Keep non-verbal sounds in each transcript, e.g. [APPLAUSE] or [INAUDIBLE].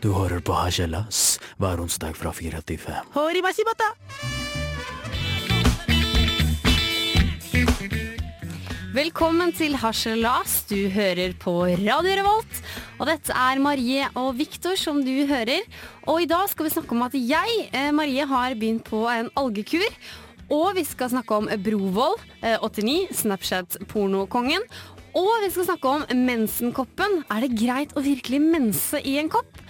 Du hører på Hasjelas hver onsdag fra fire til fem. Velkommen til Harselas. Du hører på Radio Revolt. Og dette er Marie og Viktor som du hører. Og i dag skal vi snakke om at jeg, eh, Marie, har begynt på en algekur. Og vi skal snakke om Brovold, eh, 89, Snapchat-pornokongen. Og vi skal snakke om mensenkoppen. Er det greit å virkelig mense i en kopp?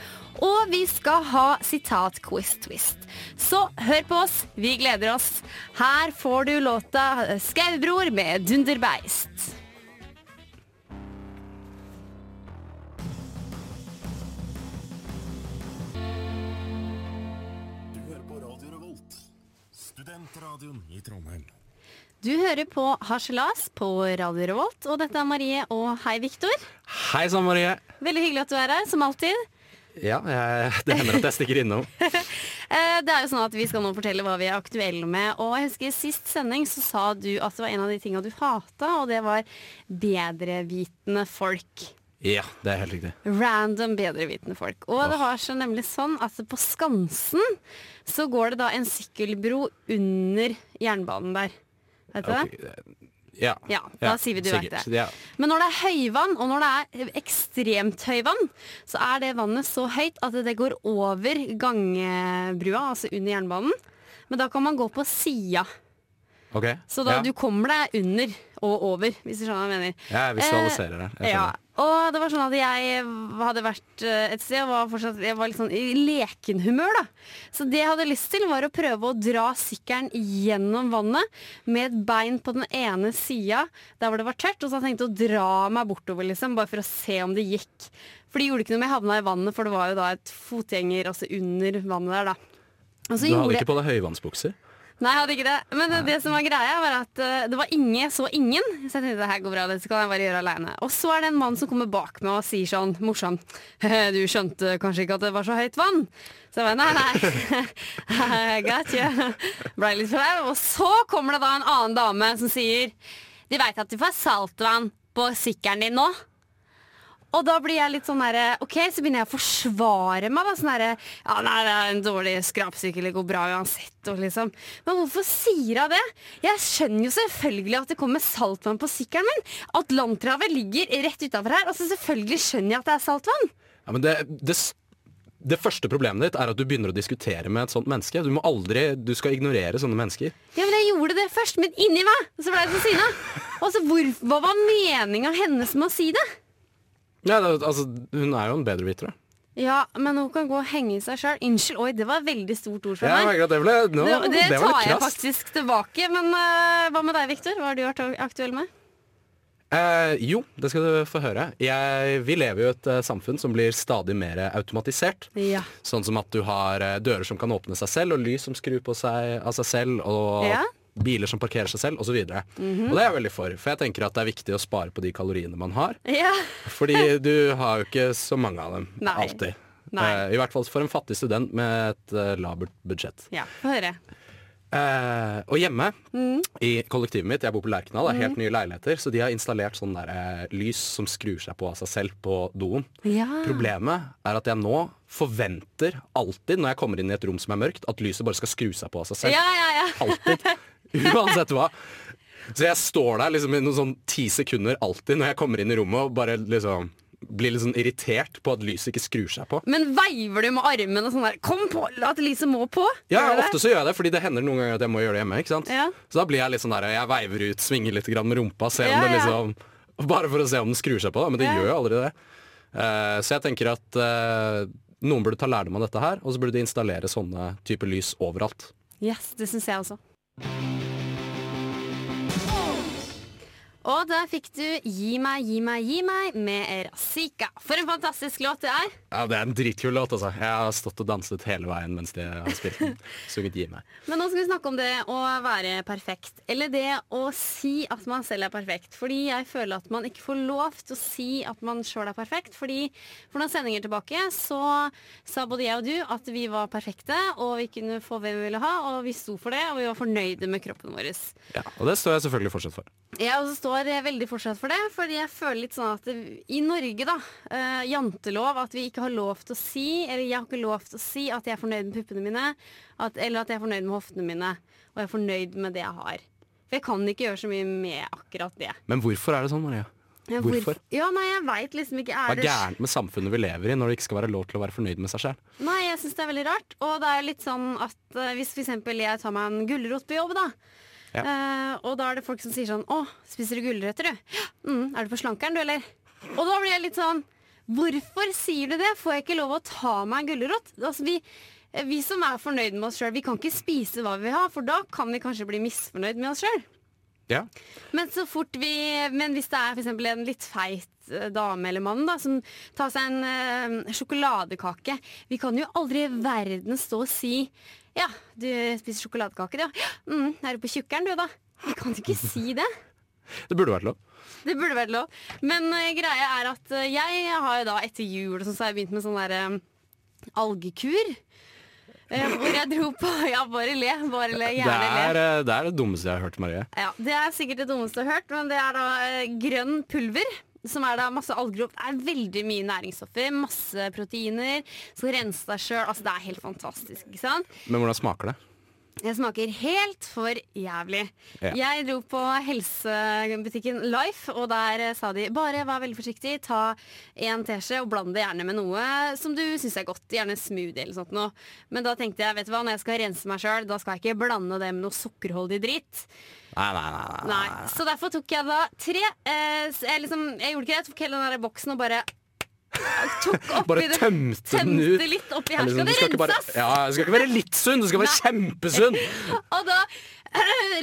Og vi skal ha sitat-quiz-twist. Så hør på oss, vi gleder oss. Her får du låta 'Skaubror' med Dunderbeist. Du hører på Radio Revolt, studentradioen i Trondheim. Du hører på Harselas på Radio Revolt, og dette er Marie og hei, Viktor. Hei sann, Marie. Veldig hyggelig at du er her, som alltid. Ja, jeg, det hender at jeg stikker innom. [LAUGHS] Eh, Det er jo sånn at Vi skal nå fortelle hva vi er aktuelle med. Og jeg husker Sist sending så sa du at det var en av de tinga du hata, og det var bedrevitende folk. Ja, det er helt riktig. Random bedrevitende folk. Og det har så nemlig sånn at på Skansen så går det da en sykkelbro under jernbanen der. Vet du det? Ok, Ja, Ja, da sier vi du vet det. Ja. Men når det er høyvann, og når det er ekstremt høyvann, så er det vannet så høyt at det går over gangebrua, altså under jernbanen. Men da kan man gå på sida. Okay. Så da ja. du kommer deg under og over, hvis du skjønner hva jeg mener. Jeg visualiserer det. Jeg Ja. Og det var sånn at jeg hadde vært eh, et sted og var fortsatt, jeg var litt sånn i lekenhumør. da. Så det jeg hadde lyst til, var å prøve å dra sykkelen gjennom vannet med et bein på den ene sida der hvor det var tørt, og så hadde jeg tenkt å dra meg bortover, liksom, bare for å se om det gikk. For det gjorde ikke noe om jeg havna i vannet, for det var jo da et fotgjenger altså under vannet der, da. Du hadde ikke på deg høyvannsbukser? Nei, jeg hadde ikke det. Men det, det som var greia, var at uh, det var ingen, så ingen. Så jeg tenkte det her går bra, dette kan jeg bare gjøre aleine. Og så er det en mann som kommer bak meg og sier sånn morsomt [LAUGHS] Du skjønte kanskje ikke at det var så høyt vann? Så jeg bare nei, nei. [LAUGHS] I got you. Blei litt flau. Og så kommer det da en annen dame som sier De veit at du får saltvann på sykkelen din nå? Og da blir jeg litt sånn derre Ok, så begynner jeg å forsvare meg. da Sånn derre Ja, nei, det er en dårlig skrapsykkel, det går bra uansett. Og liksom. Men hvorfor sier hun det? Jeg skjønner jo selvfølgelig at det kommer saltvann på sykkelen min. Atlanterhavet ligger rett utafor her. Altså Selvfølgelig skjønner jeg at det er saltvann. Ja, men det, det, det første problemet ditt er at du begynner å diskutere med et sånt menneske. Du må aldri, du skal ignorere sånne mennesker. Ja, men Jeg gjorde det først, men inni meg så ble jeg så sinna. Og så hvor, Hva var meninga hennes med å si det? Ja, det, altså, hun er jo en bedreviter. da. Ja, men hun kan gå og henge i seg sjøl. Unnskyld, oi, det var veldig stort ord fra meg. Ja, det, ble, no, Det, det, det var tar jeg faktisk tilbake. Men uh, hva med deg, Viktor? Hva har du vært aktuell med? Uh, jo, det skal du få høre. Jeg, vi lever jo i et uh, samfunn som blir stadig mer automatisert. Ja. Sånn som at du har dører som kan åpne seg selv, og lys som skrur på seg av seg selv, og Ja. Biler som parkerer seg selv, osv. Og det er jeg veldig for, for jeg tenker at det er viktig å spare på de kaloriene man har. ja. [LAUGHS] Fordi du har jo ikke så mange av dem Nei. alltid. Nei. Uh, I hvert fall for en fattig student med et uh, labert budsjett. ja. Få høre. Uh, og hjemme Mm. i kollektivet mitt, jeg bor på Lerkendal, er helt nye leiligheter, så de har installert sånn der, uh, lys som skrur seg på av seg selv på doen. Ja. Problemet er at jeg nå forventer alltid når jeg kommer inn i et rom som er mørkt, at lyset bare skal skru seg på av seg selv. Ja, ja, ja. Alltid. [LAUGHS] [LAUGHS] Uansett hva. Så jeg står der liksom i noen sånn ti sekunder alltid når jeg kommer inn i rommet og bare liksom blir litt sånn irritert på at lyset ikke skrur seg på. Men veiver du med armene sånn der Kom på, at lyset må på! Ja, ofte så gjør jeg det, fordi det hender noen ganger at jeg må gjøre det hjemme. ikke sant? Ja. Så da blir jeg litt sånn der, jeg veiver ut, svinger litt grann med rumpa, ser Ja, om det liksom Bare for å se om den skrur seg på, da, men det Ja. gjør jo aldri det. Uh, så jeg tenker at uh, noen burde ta lærdom av dette her, og så burde de installere sånne type lys overalt. Yes, det syns jeg også. Thank you. Og der fikk du Gi meg, gi meg, gi meg med Razika. For en fantastisk låt det er. Ja, Det er en dritkul låt, altså. Jeg har stått og danset hele veien mens de har spilt den. [LAUGHS] Sunget Gi meg. Men nå skal vi snakke om det å være perfekt. Eller det å si at man selv er perfekt. Fordi jeg føler at man ikke får lov til å si at man sjøl er perfekt. Fordi for noen sendinger tilbake så sa både jeg og du at vi var perfekte, og vi kunne få hvem vi ville ha, og vi sto for det, og vi var fornøyde med kroppen vår. Ja, Og det står jeg selvfølgelig fortsatt for. Jeg også står eh, veldig fortsatt for det, fordi jeg føler litt sånn at det, i Norge, da, uh, jantelov, at vi ikke har lov til å si, eller jeg har ikke lov til å si at jeg er fornøyd med puppene mine, at, eller at jeg er fornøyd med hoftene mine, og jeg er fornøyd med det jeg har. For jeg kan ikke gjøre så mye med akkurat det. Men hvorfor er det sånn, Maria? Ja, Hvorfor? Ja, nei, jeg vet liksom ikke. Hva Er er gærent med samfunnet vi lever i når det ikke skal være lov til å være fornøyd med seg selv? Nei, jeg syns det er veldig rart. Og det er litt sånn at uh, hvis eksempel jeg tar meg en gulrot på jobb, da. Ja. eh, og da er det folk som sier sånn Å, spiser du gulrøtter, du? Mm, er du på slankeren, du, eller? Og da blir jeg litt sånn Hvorfor sier du det? Får jeg ikke lov å ta meg en gulrot? Altså, vi, eh, vi som er fornøyd med oss sjøl, vi kan ikke spise hva vi har, for da kan vi kanskje bli misfornøyd med oss sjøl. Ja. Men så fort vi Men hvis det er eksempel en litt feit eh, dame eller mann da, som tar seg en ø, sjokoladekake Vi kan jo aldri i verden stå og si Ja, du spiser sjokoladekake, du. Ja, mm, er du på tjukkeren, du, da? Jeg kan jo ikke [LAUGHS] si det. Det burde vært lov. Det burde vært lov. Men uh, greia er at uh, jeg har jo da etter jul så har jeg begynt med sånn derre algekur. Uh, hvor jeg dro på [LAUGHS] Ja, bare le. Bare le. Gjerne le. er, eh, det er det dummeste jeg har hørt, Marie. Ja, Det er sikkert det dummeste jeg har hørt, men det er da eh, grønn pulver. Som er da masse alger. Det er veldig mye næringsstoffer, masse proteiner. Skal rense deg sjøl. Altså, det er helt fantastisk. ikke sant? Men hvordan smaker det? Det smaker helt for jævlig. Ja. Jeg dro på helsebutikken Life, og der eh, sa de bare vær veldig forsiktig, ta en teskje og bland det gjerne med noe som du syns er godt. Gjerne smoothie eller sånt noe. Men da tenkte jeg, vet du hva, når jeg skal rense meg sjøl, da skal jeg ikke blande det med noe sukkerholdig dritt. Nei, nei, nei. nei. Så derfor tok jeg da tre. Eh, jeg, liksom, jeg gjorde ikke det, jeg tok hele den der boksen og bare Bare tømte, tømte den ut. Litt oppi her. liksom, Skal det ikke bare, ja, du skal ikke være litt sunn, du skal være kjempesunn! [LAUGHS] Og da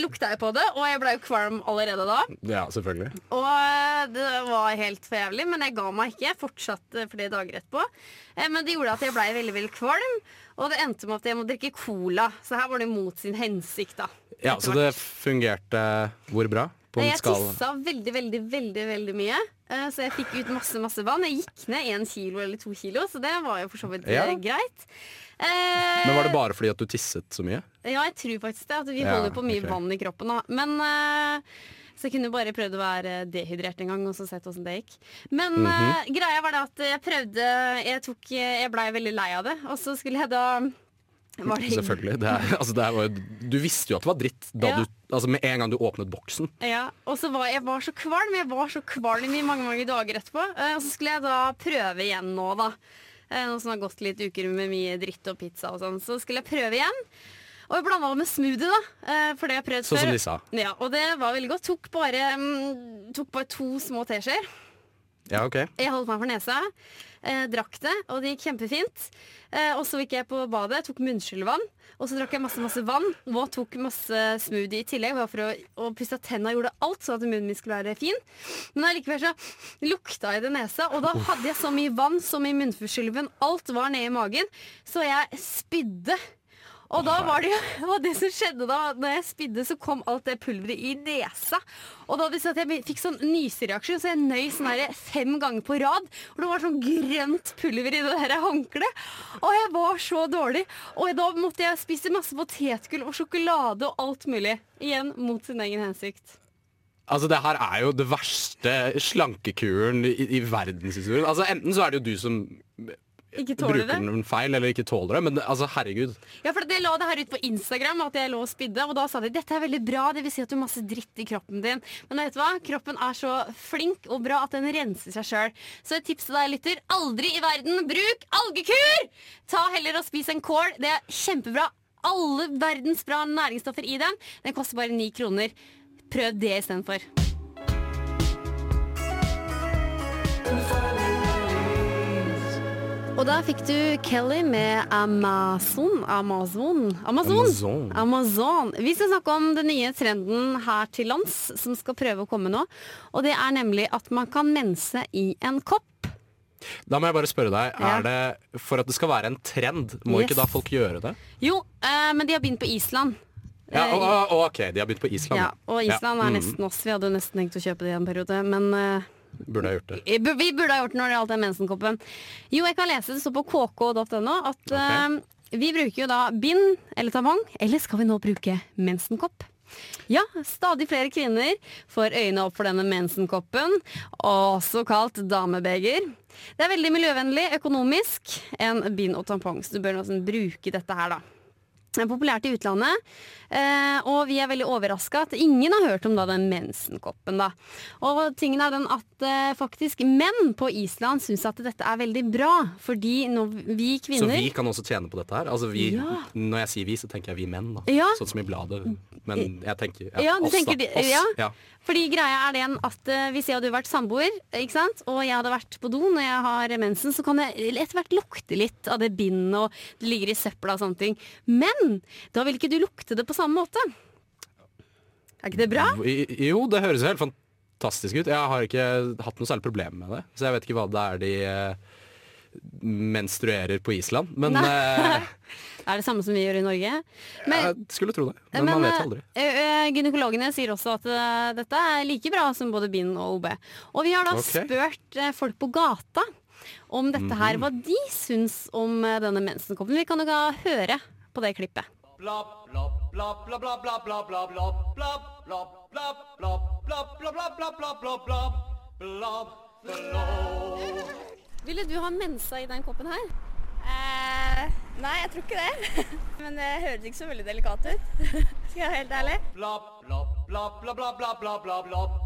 lukta jeg på det, og jeg ble jo kvalm allerede da. Ja, selvfølgelig. Og eh, det var helt for jævlig, men jeg ga meg ikke. Jeg fortsatte flere dager etterpå. Eh, Men det gjorde at jeg blei veldig veldig kvalm, og det endte med at jeg må drikke cola. Så her var det mot sin hensikt, da. Ja, Så det fungerte hvor bra? På en Jeg skala tissa veldig, veldig, veldig veldig mye. Eh, Så jeg fikk ut masse masse vann. Jeg gikk ned én kilo eller to kilo, så det var jo for så vidt Ja. eh, greit. Eh, Men var det bare fordi at du tisset så mye? Ja, jeg tror faktisk det. At vi Ja, holder på mye okay. vann i kroppen. Da. Men eh, Så jeg kunne bare prøvd å være dehydrert en gang og så sett åssen det gikk. Men Mhm. eh, greia var det at jeg prøvde Jeg, tok, jeg blei veldig lei av det. Og så skulle jeg da det- Selvfølgelig. Det er, [LAUGHS] altså, det er, du visste jo at det var dritt Ja. du, altså, med en gang du åpnet boksen. Ja, og så var jeg var så kvalm. Jeg var så kvalm i mange mange dager etterpå. Eh, Og så skulle jeg da prøve igjen nå, da. Eh, Nå som det har gått litt uker med mye dritt og pizza og sånn. Så skulle jeg prøve igjen. Og jeg blanda det med smoothie, da. eh, For det jeg prøvd Sånn som før. de sa. Ja, og det var veldig godt. Tok bare, mm, tok bare to små teskjeer. Ja, ok. Jeg holdt meg for nesa, eh, drakk det, og det gikk kjempefint. Eh, og så gikk jeg på badet, tok munnskyllevann, og så drakk jeg masse masse vann. Og tok masse smoothie i tillegg, bare for å å pusse tenna gjorde alt sånn at munnen min skulle være fin. Men allikevel så lukta jeg det nesa, og da hadde jeg så mye vann som i munnforskylven, Alt var nede i magen, så jeg spydde. Og da var det jo [LAUGHS] det som skjedde da Når jeg spydde, så kom alt det pulveret i nesa. Og da at jeg fikk sånn nysereaksjon, så jeg nøy sånn her fem ganger på rad. Og det var sånn grønt pulver i det der håndkleet. Og jeg var så dårlig. Og da måtte jeg spise masse potetgull og sjokolade og alt mulig. Igjen mot sin egen hensikt. Altså, det her er jo det verste slankekuren i, i verdenshistorien. Altså, enten så er det jo du som Ikke bruker det. den feil, eller ikke tåler det. Men altså, herregud. Ja, for det la det her ut på Instagram at jeg lå og spydde, og da sa de dette er veldig bra, det vil si at du har masse dritt i kroppen din. Men vet du hva? Kroppen er så flink og bra at den renser seg sjøl. Så et tips til deg, lytter, aldri i verden bruk algekur! Ta heller og spis en kål. Det er kjempebra. Alle verdens bra næringsstoffer i den. Den koster bare ni kroner. Prøv det istedenfor. Og da fikk du Kelly med Amazon. Amazon. Amazon. Amazon. Amazon. Vi skal snakke om den nye trenden her til lands som skal prøve å komme nå. Og det er nemlig at man kan mense i en kopp. Da må jeg bare spørre deg, Ja. er det for at det skal være en trend, må Yes. ikke da folk gjøre det? Jo, eh, men de har begynt på Island. Ja, og å, å, ok, de har begynt på Island. ja, og Island Ja, er mm, nesten oss. Vi hadde nesten tenkt å kjøpe det i en periode, men eh, Burde ha gjort det. Vi burde ha gjort det når det gjaldt den mensenkoppen. Jo, jeg kan lese det står på kk.no at okay. uh, vi bruker jo da bind eller tampong, eller skal vi nå bruke mensenkopp? Ja, stadig flere kvinner får øynene opp for denne mensenkoppen, også kalt damebeger. Det er veldig miljøvennlig, økonomisk, enn bind og tampong, så du bør nesten bruke dette her, da. Populært i utlandet, eh, og vi er veldig overraska at ingen har hørt om da, den mensenkoppen. Da. Og tingen er den at eh, faktisk menn på Island syns at dette er veldig bra, fordi når vi Så vi kan også tjene på dette her? Altså vi, Ja. Når jeg sier vi, så tenker jeg vi menn. Da. Ja. Sånn som i bladet. Men jeg tenker ja, Ja, oss, tenker da. Oss. ja. Fordi greia er den at eh, hvis jeg hadde vært samboer, og jeg hadde vært på do når jeg har mensen, så kan jeg etter hvert lukte litt av det bindet, og det ligger i søpla og sånne ting. Men da vil ikke du lukte det på samme måte. Er ikke det bra? Jo, det høres helt fantastisk ut. Jeg har ikke hatt noe særlig problem med det. Så jeg vet ikke hva det er de eh, menstruerer på Island. Men eh, [LAUGHS] Er det samme som vi gjør i Norge? Men, jeg skulle tro det. Men, man vet aldri. eh, eh, gynekologene sier også at eh, dette er like bra som både bind og OB. Og vi har da okay. spurt eh, folk på gata om dette her, hva de syns om eh, denne mensenkoppen. Vi kan jo høre på det klippet. Ville du ha mensa i den koppen her? Eh, nei, jeg tror ikke det. Men det høres ikke så veldig delikat ut. Skal jeg være helt ærlig.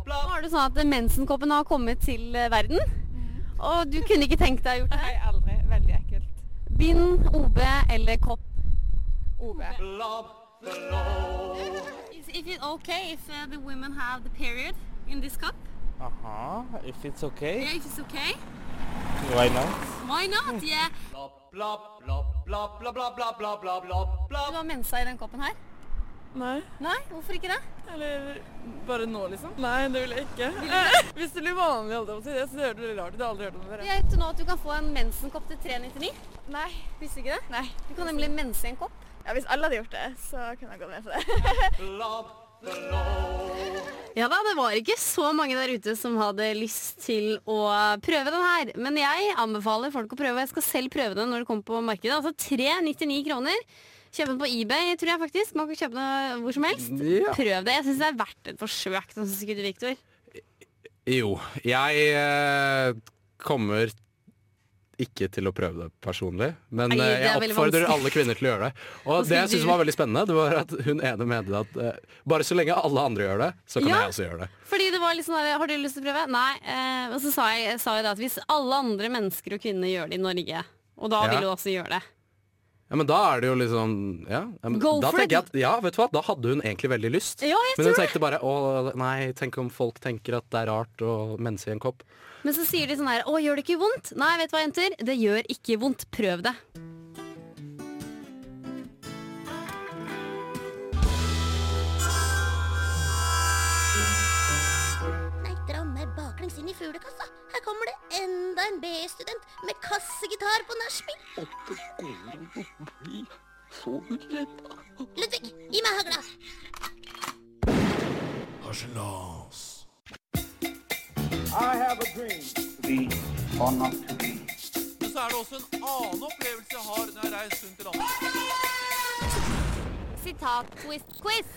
Nå er det sånn at mensenkoppen har kommet til eh, verden. Og du kunne ikke tenkt deg å gjort det? Nei, aldri. Veldig ekkelt. Bind, OB eller kopp? OB. Is, is it okay if uh, the women have the period in this cup? Uh-huh. If it's okay, Yeah, if it's okay. why not? Why not? Yeah. Du har mensa i den koppen her? Nei, Nei, hvorfor ikke det? eller bare nå liksom. Nei, det vil jeg ikke. Hvis det blir vanlig, holdt jeg på å si det, høres veldig rart ut. Jeg har aldri hørt om det før. Vet nå at du kan få en mensenkopp til 399. Nei. Visste ikke det? Nei. Du kan nemlig mense i en kopp. Ja, hvis alle hadde gjort det, så kunne jeg gått med på det. Ja da, det var ikke så mange der ute som hadde lyst til å prøve den her. Men jeg anbefaler folk å prøve. og Jeg skal selv prøve den når det kommer på markedet. Altså 399 kroner. Kjøp den på eBay, tror jeg faktisk. Man kan kjøpe den hvor som helst. Ja. Prøv det. Jeg syns det er verdt et forsøk. Sånn syns ikke du, Victor? Jo, jeg eh, kommer ikke til å prøve det personlig, men Nei, eh, det jeg oppfordrer alle kvinner til å gjøre det. Og det jeg syntes var veldig spennende, det var at hun ene mente at uh, bare så lenge alle andre gjør det, så kan Ja. jeg også gjøre det. Fordi det var litt sånn Har du lyst til å prøve? Nei. Og så sa jeg, sa jeg da at hvis alle andre mennesker og kvinner gjør det i Norge, og da Ja. vil du også gjøre det. Ja, Men da er det jo liksom ja, ja, men Go da for it. at, ja, vet du hva, da hadde hun egentlig veldig lyst. Ja, jeg Men tror hun det. tenkte bare å nei, tenk om folk tenker at det er rart å mense i en kopp. Men så sier de sånn her Å, gjør det ikke vondt? Nei, vet du hva, jenter? Det gjør ikke vondt. Prøv det. Baklengs inn i fuglekassa. Her kommer det enda en B-student med kassegitar på nachspiel. Ludvig, gi meg hagla. Harselas. Men så er det også en annen opplevelse jeg har når jeg har reist rundt i landet. Sitat-twist-quiz.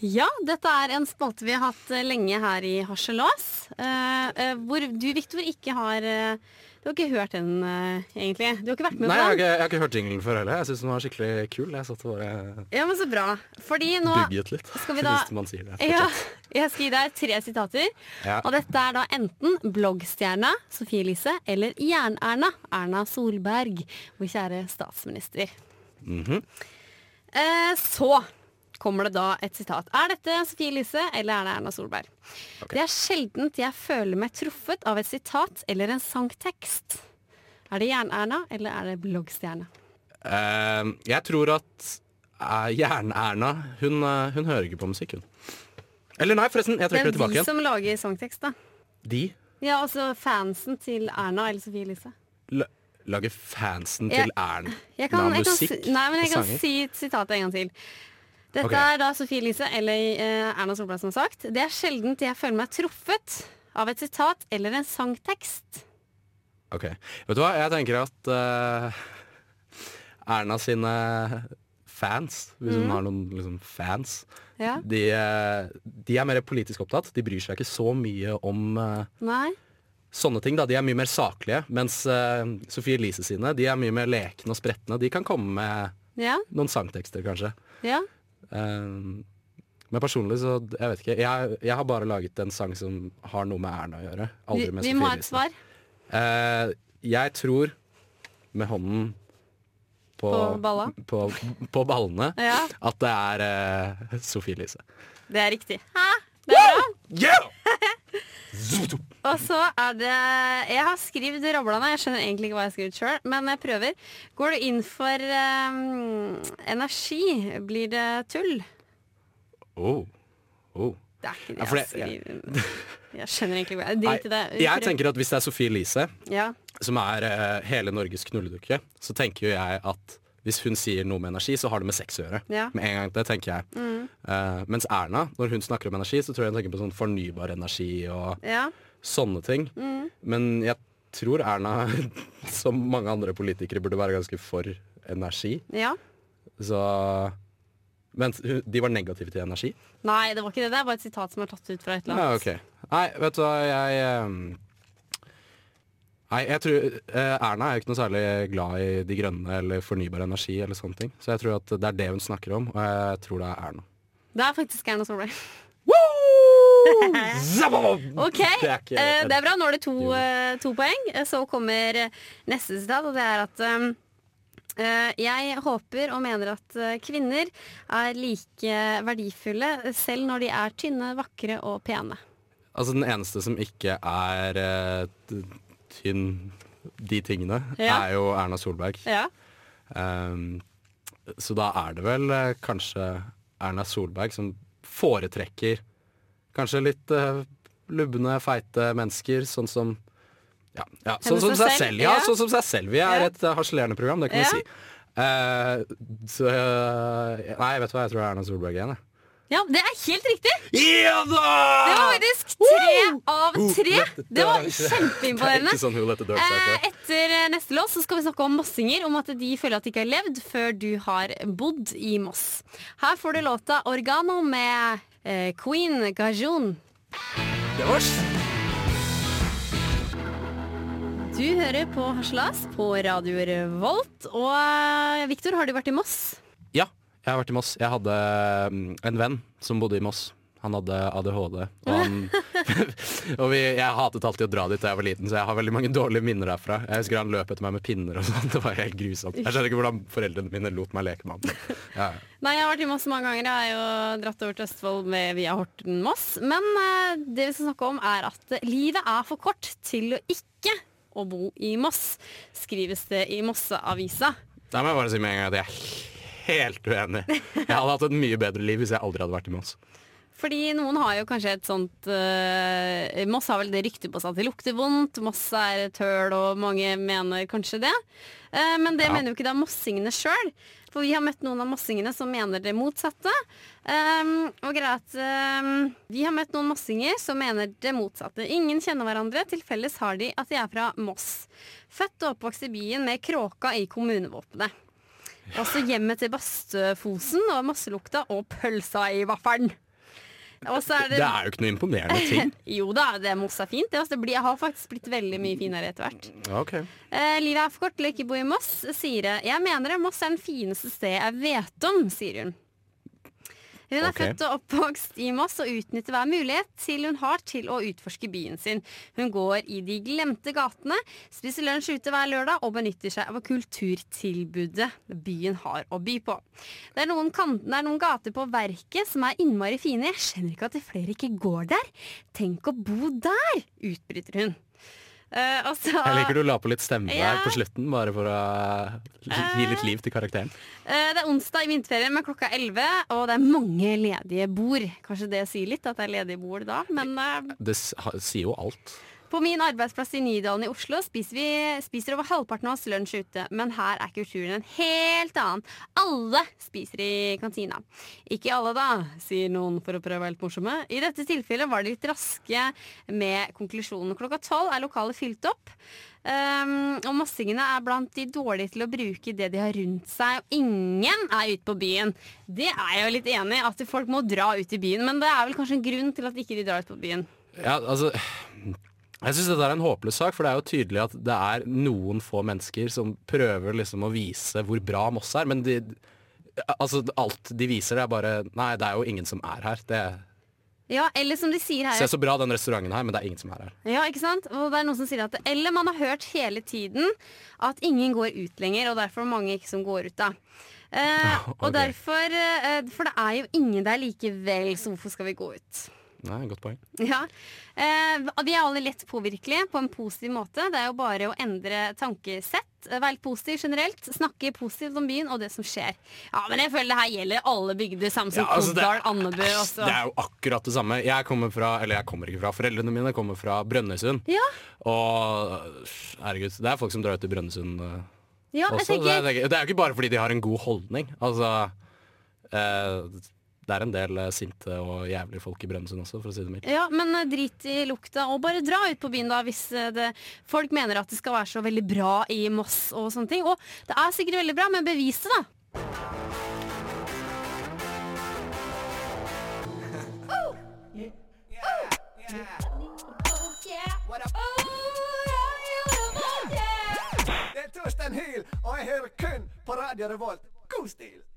Ja, dette er en spalte vi har hatt eh, lenge her i Harselas. eh, eh, hvor du, Viktor, ikke har eh, Du har ikke hørt den, egentlig. Du har ikke vært med Nei, på den. Nei, jeg har ikke hørt jinglen før heller. Jeg syns den var skikkelig kul. Jeg satt og bare Ja, men så bra. Fordi nå bygget litt. skal vi da- Hvis man sier det. [LAUGHS] ja. Jeg skal gi deg tre sitater. Ja. Og dette er da enten bloggstjerna Sofie Elise eller Jern-Erna Erna Solberg, vår kjære statsminister. Mhm. eh, så kommer det da et sitat. Er dette Sofie Elise eller er det Erna Solberg? Det er sjeldent jeg føler meg truffet av et sitat eller en sangtekst. Er det Jern-Erna eller er det bloggstjerne? Uh, jeg tror at uh, Jern-Erna hun, uh, hun hører ikke på musikk, hun. Eller nei, forresten. Jeg Det trekker det er tilbake de som lager sangtekst, da. De Ja, altså fansen til Erna eller Sofie Elise. la- lager fansen til Erna musikk si, nei, men jeg kan sanger. si sitatet en gang til. Dette okay. er da Sofie Elise eller eh, Erna Solberg som sagt. Det er sjelden jeg føler meg truffet av et sitat eller en sangtekst. Ok, Vet du hva, jeg tenker at uh, Erna sine fans, hvis hun har noen liksom, fans. Ja. De, eh, de er mer politisk opptatt. De bryr seg ikke så mye om uh, sånne ting. da. De er mye mer saklige. Mens uh, Sofie Elise sine de er mye mer lekne og spretne. De kan komme med Ja. noen sangtekster, kanskje. Ja. Eh, men personlig så Jeg vet ikke. Jeg, jeg har bare laget en sang som har noe med Erna å gjøre. Vi, vi må ha et svar. Uh, jeg tror med hånden på, På på, på ballene Ja. at det er uh, Sofie Elise. Det er riktig. Det er bra. Yeah! [LAUGHS] Og så er det Jeg har skrevet rablene. Jeg skjønner egentlig ikke hva jeg har skrevet sjøl, men jeg prøver. Går du inn for um, energi, blir det tull? Oh. Oh. Det er ikke det jeg har skriver. [LAUGHS] Jeg skjønner egentlig ikke Drit i det. jeg tenker at hvis det er Sofie Elise, Ja. som er uh, hele Norges knulledukke, så tenker jo jeg at hvis hun sier noe med energi, så har det med sex å gjøre. Ja. Med en gang, det tenker jeg. Mm. Uh, mens Erna, når hun snakker om energi, så tror jeg hun tenker på sånn fornybar energi og Ja. sånne ting. Mm. Men jeg tror Erna, [LAUGHS] som mange andre politikere, burde være ganske for energi. ja. Så Men de var negative til energi? Nei, det var ikke det. Det er bare et sitat som er tatt ut fra et eller Ja, annet. ok. Nei, vet du hva, jeg ehm, Nei, jeg tror eh, Erna er jo ikke noe særlig glad i De grønne eller fornybar energi eller sånne ting. Så jeg tror at det er det hun snakker om, og jeg tror det er Erna. Det er faktisk Erna Solberg. [LAUGHS] OK, Det er ikke- eh, det er bra. Nå er det to, eh, to poeng. Så kommer neste sitat, og det er at um, jeg håper og mener at kvinner er like verdifulle selv når de er tynne, vakre og pene. Altså den eneste som ikke er eh, tynn de tingene, Ja. er jo Erna Solberg. Ja. Um, så da er det vel eh, kanskje Erna Solberg som foretrekker kanskje litt uh, lubne, feite mennesker, sånn som ja, ja, sånn som seg selv. Ja, sånn som seg selv. Vi er et uh, harselerende program, det kan vi si. Uh, så uh, Nei, vet du hva, jeg tror det er Erna Solberg igjen, jeg. Ja, det er helt riktig! Ja da! Det var faktisk tre av tre. Det var kjempeimponerende. [LAUGHS] Det er sånn Eh, Etter eh, neste lås så skal vi snakke om mossinger, om at de føler at de ikke har levd før du har bodd i Moss. Her får du låta 'Organo' med eh, Queen Gajon. Det var Du hører på Haslas på Radio Revolt. Og Viktor, Victor, har du vært i Moss? Jeg har vært i Moss. Jeg hadde mm, en venn som bodde i Moss. Han hadde ADHD. Og, han, [LAUGHS] og vi, jeg hatet alltid å dra dit da jeg var liten, så jeg har veldig mange dårlige minner derfra. Jeg husker han løp etter meg med pinner og sånn. [LAUGHS] Det var helt grusomt. Jeg skjønner ikke hvordan foreldrene mine lot meg leke med han. Ja. Nei, jeg har vært i Moss mange ganger. Jeg har jo dratt over til Østfold med, via Horten-Moss. Men eh, det vi skal snakke om er at livet er for kort til å ikke å bo i Moss, skrives det i Mosseavisa. Da må jeg bare si med en gang at jeg helt uenig. Jeg hadde hatt et mye bedre liv hvis jeg aldri hadde vært i Moss. Fordi noen har jo kanskje et sånt uh, Moss har vel det ryktet på seg at det lukter vondt. Moss er et høl, og mange mener kanskje det. Uh, men det Ja. mener jo ikke da mossingene sjøl. For vi har møtt noen av mossingene som mener det motsatte. Um, og greia at um, Vi har møtt noen mossinger som mener det motsatte. Ingen kjenner hverandre. Til felles har de at de er fra Moss. Født og oppvokst i byen med kråka i kommunevåpenet. Også hjemmet til Bastøfosen og masselukta og pølsa i vaffelen. Er Det er jo ikke noe imponerende ting. [LAUGHS] jo da, det Moss er fint. Det, det blir, har faktisk blitt veldig mye finere etter hvert. Ok. Eh, livet er for kort til å ikke bo i Moss, sier jeg. Jeg mener det, Moss er den fineste stedet jeg vet om, sier hun. Hun er okay. født og oppvokst i Moss og utnytter hver mulighet til hun har til å utforske byen sin. Hun går i de glemte gatene, spiser lunsj ute hver lørdag og benytter seg av kulturtilbudet byen har å by på. Det er noen, kan det er noen gater på Verket som er innmari fine. Jeg skjønner ikke at flere ikke går der. Tenk å bo der, utbryter hun. Eh, og så- Jeg liker du la på litt stemme Ja. der på slutten, bare for å gi litt liv til karakteren. Uh, Det er onsdag i vinterferien, men klokka er 11, og det er mange ledige bord. Kanskje det sier litt, at det er ledige bord da, men uh, Det sier jo alt. På min arbeidsplass i Nydalen i Oslo spiser, vi, spiser over halvparten av oss lunsj ute, men her er kulturen en helt annen. Alle spiser i kantina. Ikke alle, da, sier noen for å prøve å være litt morsomme. I dette tilfellet var de litt raske med konklusjonen. Klokka tolv er lokalet fylt opp. Um, og mossingene er blant de dårlige til å bruke det de har rundt seg. Og ingen er ute på byen. Det er jeg jo litt enig i, at folk må dra ut i byen. Men det er vel kanskje en grunn til at ikke de drar ut på byen. Ja, altså jeg syns dette er en håpløs sak, for det er jo tydelig at det er noen få mennesker som prøver liksom å vise hvor bra Moss er, men de, altså, alt de viser, det er bare Nei, det er jo ingen som er her. Det Ja, eller som de sier her ser så bra den restauranten her, men det er ingen som er her. Ja, ikke sant? Og det er noen som sier at Eller man har hørt hele tiden at ingen går ut lenger, og derfor er mange ikke som går ut da. Eh, [LAUGHS] okay. Og derfor eh, For det er jo ingen der likevel, så hvorfor skal vi gå ut? Nei, Godt poeng. Ja. Eh, vi er alle lett påvirkelige på en positiv måte. Det er jo bare å endre tankesett. Eh, Være positiv generelt. Snakke positivt om byen og det som skjer. Ja, Men jeg føler det her gjelder alle bygder, som Ja, altså, Kodal, Andebu også. Det er jo akkurat det samme. Jeg kommer fra, eller jeg kommer ikke fra, foreldrene mine jeg kommer fra Brønnøysund. Ja, Og herregud, det er folk som drar ut til Brønnøysund eh, ja jeg også. Det, tenker er, det er jo ikke bare fordi de har en god holdning. Altså eh, Det er en del eh, sinte og jævlige folk i Brønnøysund også, for å si det mildt. Ja, men eh, drit i lukta, og bare dra ut på byen da hvis eh, det, folk mener at det skal være så veldig bra i Moss og sånne ting. Og det er sikkert veldig bra, men bevis det, da. Det er Torstein Hyl, og jeg hører kun på Radio Revolt. God stil!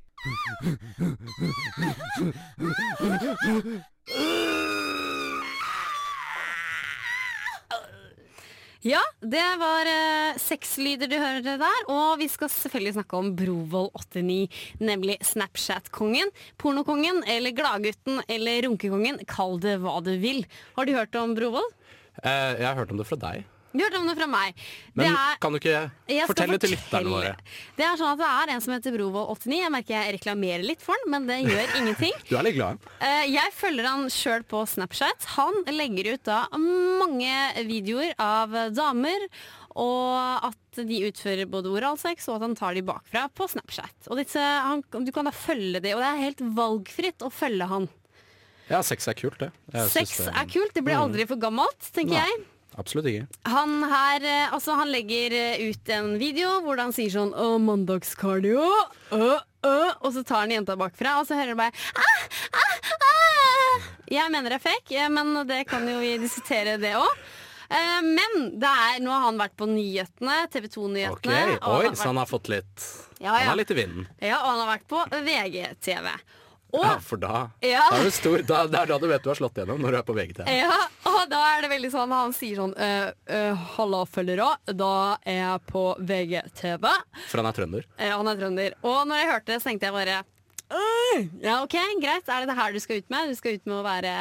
Ja, det var eh, sexlyder du hørte der, og vi skal selvfølgelig snakke om Brovold 89, nemlig Snapchat-kongen, pornokongen eller gladgutten eller runkekongen, kall det hva du vil. Har du hørt om Brovold? Eh, jeg har hørt om det fra deg. Du hørte om det fra meg. Men er, kan du ikke fortelle til lytterne våre? Det er sånn at det er en som heter Brovold 89. Jeg merker jeg reklamerer litt for den, men det gjør [LAUGHS] ingenting. Du er litt glad? Eh, Jeg følger han sjøl på Snapchat. Han legger ut da mange videoer av damer. Og at de utfører både oralsex og at han tar de bakfra på Snapchat. Og disse, han, Du kan da følge det, og det er helt valgfritt å følge han. Ja, sex er kult, det. Jeg Sex det- er kult, det blir Mm. aldri for gammelt, tenker Nei. jeg. Absolutt ikke. Han her, eh, altså han legger eh, ut en video hvor han sier sånn Å, mandagskardio. Og så tar han jenta bakfra, og så hører du bare ah, ah, ah. Jeg mener det er fake, eh, men det kan jo vi diskutere det òg. Men det er, nå har han vært på nyhetene, TV Ok, 2-nyhetene. Oi, så han har fått litt Ja, Han ja. er litt i vinden. Ja, og han har vært på VGTV. Og Ja, for da, Ja. da er du stor. Da, det er da du vet du har slått gjennom, når du er på VGTV. Ja, og da er det veldig sånn Han sier sånn uh, Halla, følgere. Da er jeg på VGTV. For han er trønder. Ja, han er trønder. Og når jeg hørte det, så tenkte jeg bare Ja, OK, greit. Er det det her du skal ut med? Du skal ut med å være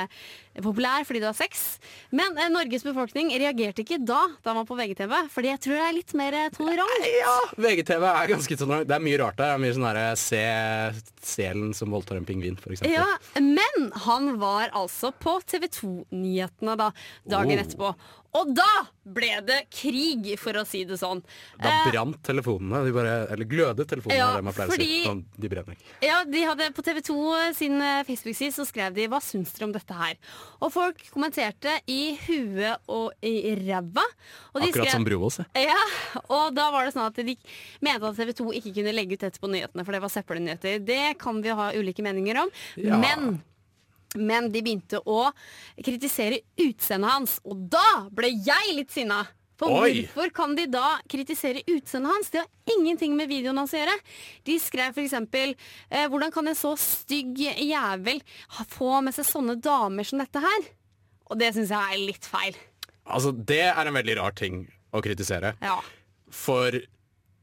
populær fordi du har sex. Men eh, Norges befolkning reagerte ikke da da han var på VGTV, fordi jeg tror det er litt mer eh, tolerant. Ja, VGTV er ganske tolerant. Det er mye rart der. Det er mye sånn derre se selen som voldtar en pingvin, eksempel. Ja, men han var altså på TV 2-nyhetene da, dagen Oh. etterpå. Og da ble det krig, for å si det sånn. Da Eh, brant telefonene. De bare, eller glødet telefonene, Ja, er det man pleier å fordi- si. Sånn, de brenner. Ja, de hadde På TV 2 sin eh, Facebook-side så skrev de 'Hva syns dere om dette her?' Og folk kommenterte i huet og i ræva. Akkurat skrev- som se. Ja, og da var det sånn at de mente at TV 2 ikke kunne legge ut dette på nyhetene, for det var søppelnyheter. Det kan vi ha ulike meninger om. Ja. Men men de begynte å kritisere utseendet hans, og da ble jeg litt sinna. For Oi! hvorfor kan de da kritisere utseendet hans? Det har ingenting med videoen hans å gjøre. De skrev f.eks.: eh, Hvordan kan en så stygg jævel få med seg sånne damer som dette her? Og det syns jeg er litt feil. Altså, det er en veldig rar ting å kritisere. Ja. For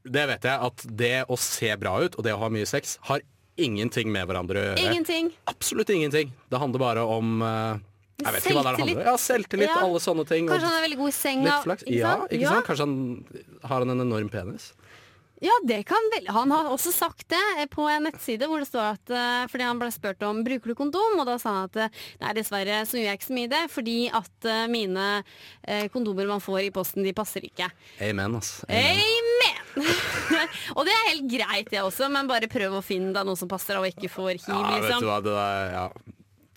det vet jeg at det å se bra ut og det å ha mye sex har ingenting med hverandre å gjøre. Ingenting. Absolutt ingenting. Det handler bare om eh, Jeg vet ikke hva det handler om. Ja, selvtillit, Ja. alle sånne ting. Kanskje han er veldig god i senga. Litt flaks. ikke Ja, ikke sant? Kanskje han har han en enorm penis. Ja, det kan vel Han har også sagt det eh, på en nettside hvor det står at eh, Fordi han ble spurt om bruker du kondom, og da sa han at eh, nei, dessverre så gjør jeg ikke så mye i det, fordi at mine kondomer man får i posten, de passer ikke. Amen, altså. Amen. Amen! [LAUGHS] og det er helt greit, det også, men bare prøv å finne deg noe som passer, og ikke får hiv, Ja, vet liksom. du hva, det er, ja.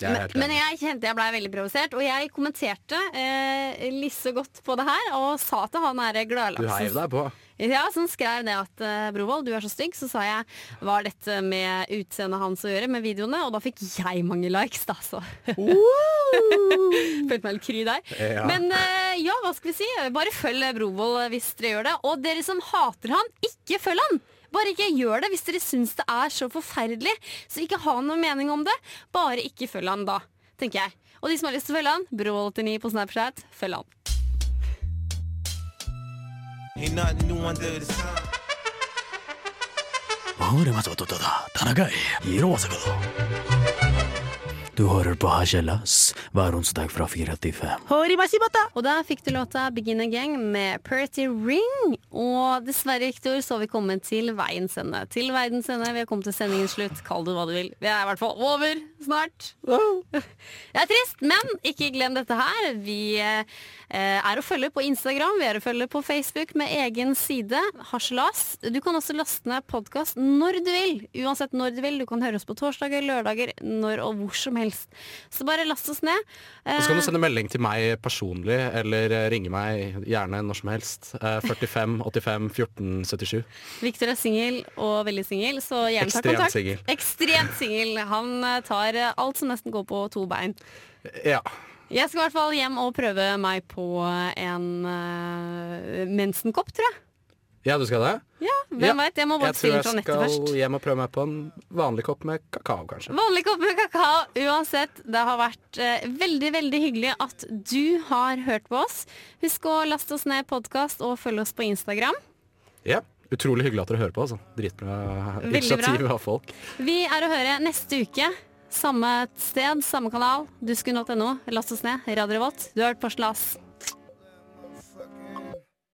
Men, men jeg kjente jeg blei veldig provosert, og jeg kommenterte eh, lisse godt på det her, og sa til han derre Du gladlaksen heiv deg på. ja, som skrev det at eh, Brovold, du er så stygg. Så sa jeg hva har dette med utseendet hans å gjøre, med videoene? Og da fikk jeg mange likes, da, så. [LAUGHS] Følte meg litt kry der. Ja. Men eh, ja, hva skal vi si? Bare følg Brovold hvis dere gjør det. Og dere som hater han, ikke følg han! Bare ikke gjør det hvis dere syns det er så forferdelig. Så ikke ha noen mening om det. Bare ikke følg han da, tenker jeg. Og de som har lyst til å følge han, Bro89 på Snapchat, følg han. Ain't Du hører på Harselas hver onsdag fra 4 til 5. Og da fikk du låta Begin Again med Pretty Ring. Og dessverre, Victor, så vi kommet til veiens ende. Til verdens ende. Vi har kommet til sendingens slutt. Kall det hva du vil. Vi er i hvert fall over snart. [LAUGHS] Det er trist, men ikke glem dette her. Vi eh, er å følge på Instagram, vi er å følge på Facebook med egen side, Harselas. Du kan også laste ned podkast når du vil. Uansett når du vil. Du kan høre oss på torsdager, lørdager, når og hvor som helst. Så bare last oss ned. Og så kan Eh, du sende melding til meg personlig, eller eh, ringe meg gjerne når som helst. Eh, 45 85 14 77. Victor er singel og veldig singel, så gjerne ta kontakt. Ekstremt singel. Han eh, tar eh, alt som nesten går på to bein. Ja. Jeg skal i hvert fall hjem og prøve meg på en uh, mensenkopp, tror jeg. ja, du skal det? Ja, hvem vet, Jeg må bare Jeg tror først. jeg skal hjem og prøve meg på en vanlig kopp med kakao, kanskje. Vanlig kopp med kakao. Uansett, det har vært eh, veldig veldig hyggelig at du har hørt på oss. Husk å laste oss ned podkast og følge oss på Instagram. Ja, Utrolig hyggelig at dere hører på. Altså. Dritbra initiativ av folk. Vi er å høre neste uke. Samme sted, samme kanal. Dusken.no. Last oss ned. Radio Revolt. Du har hørt på Slas.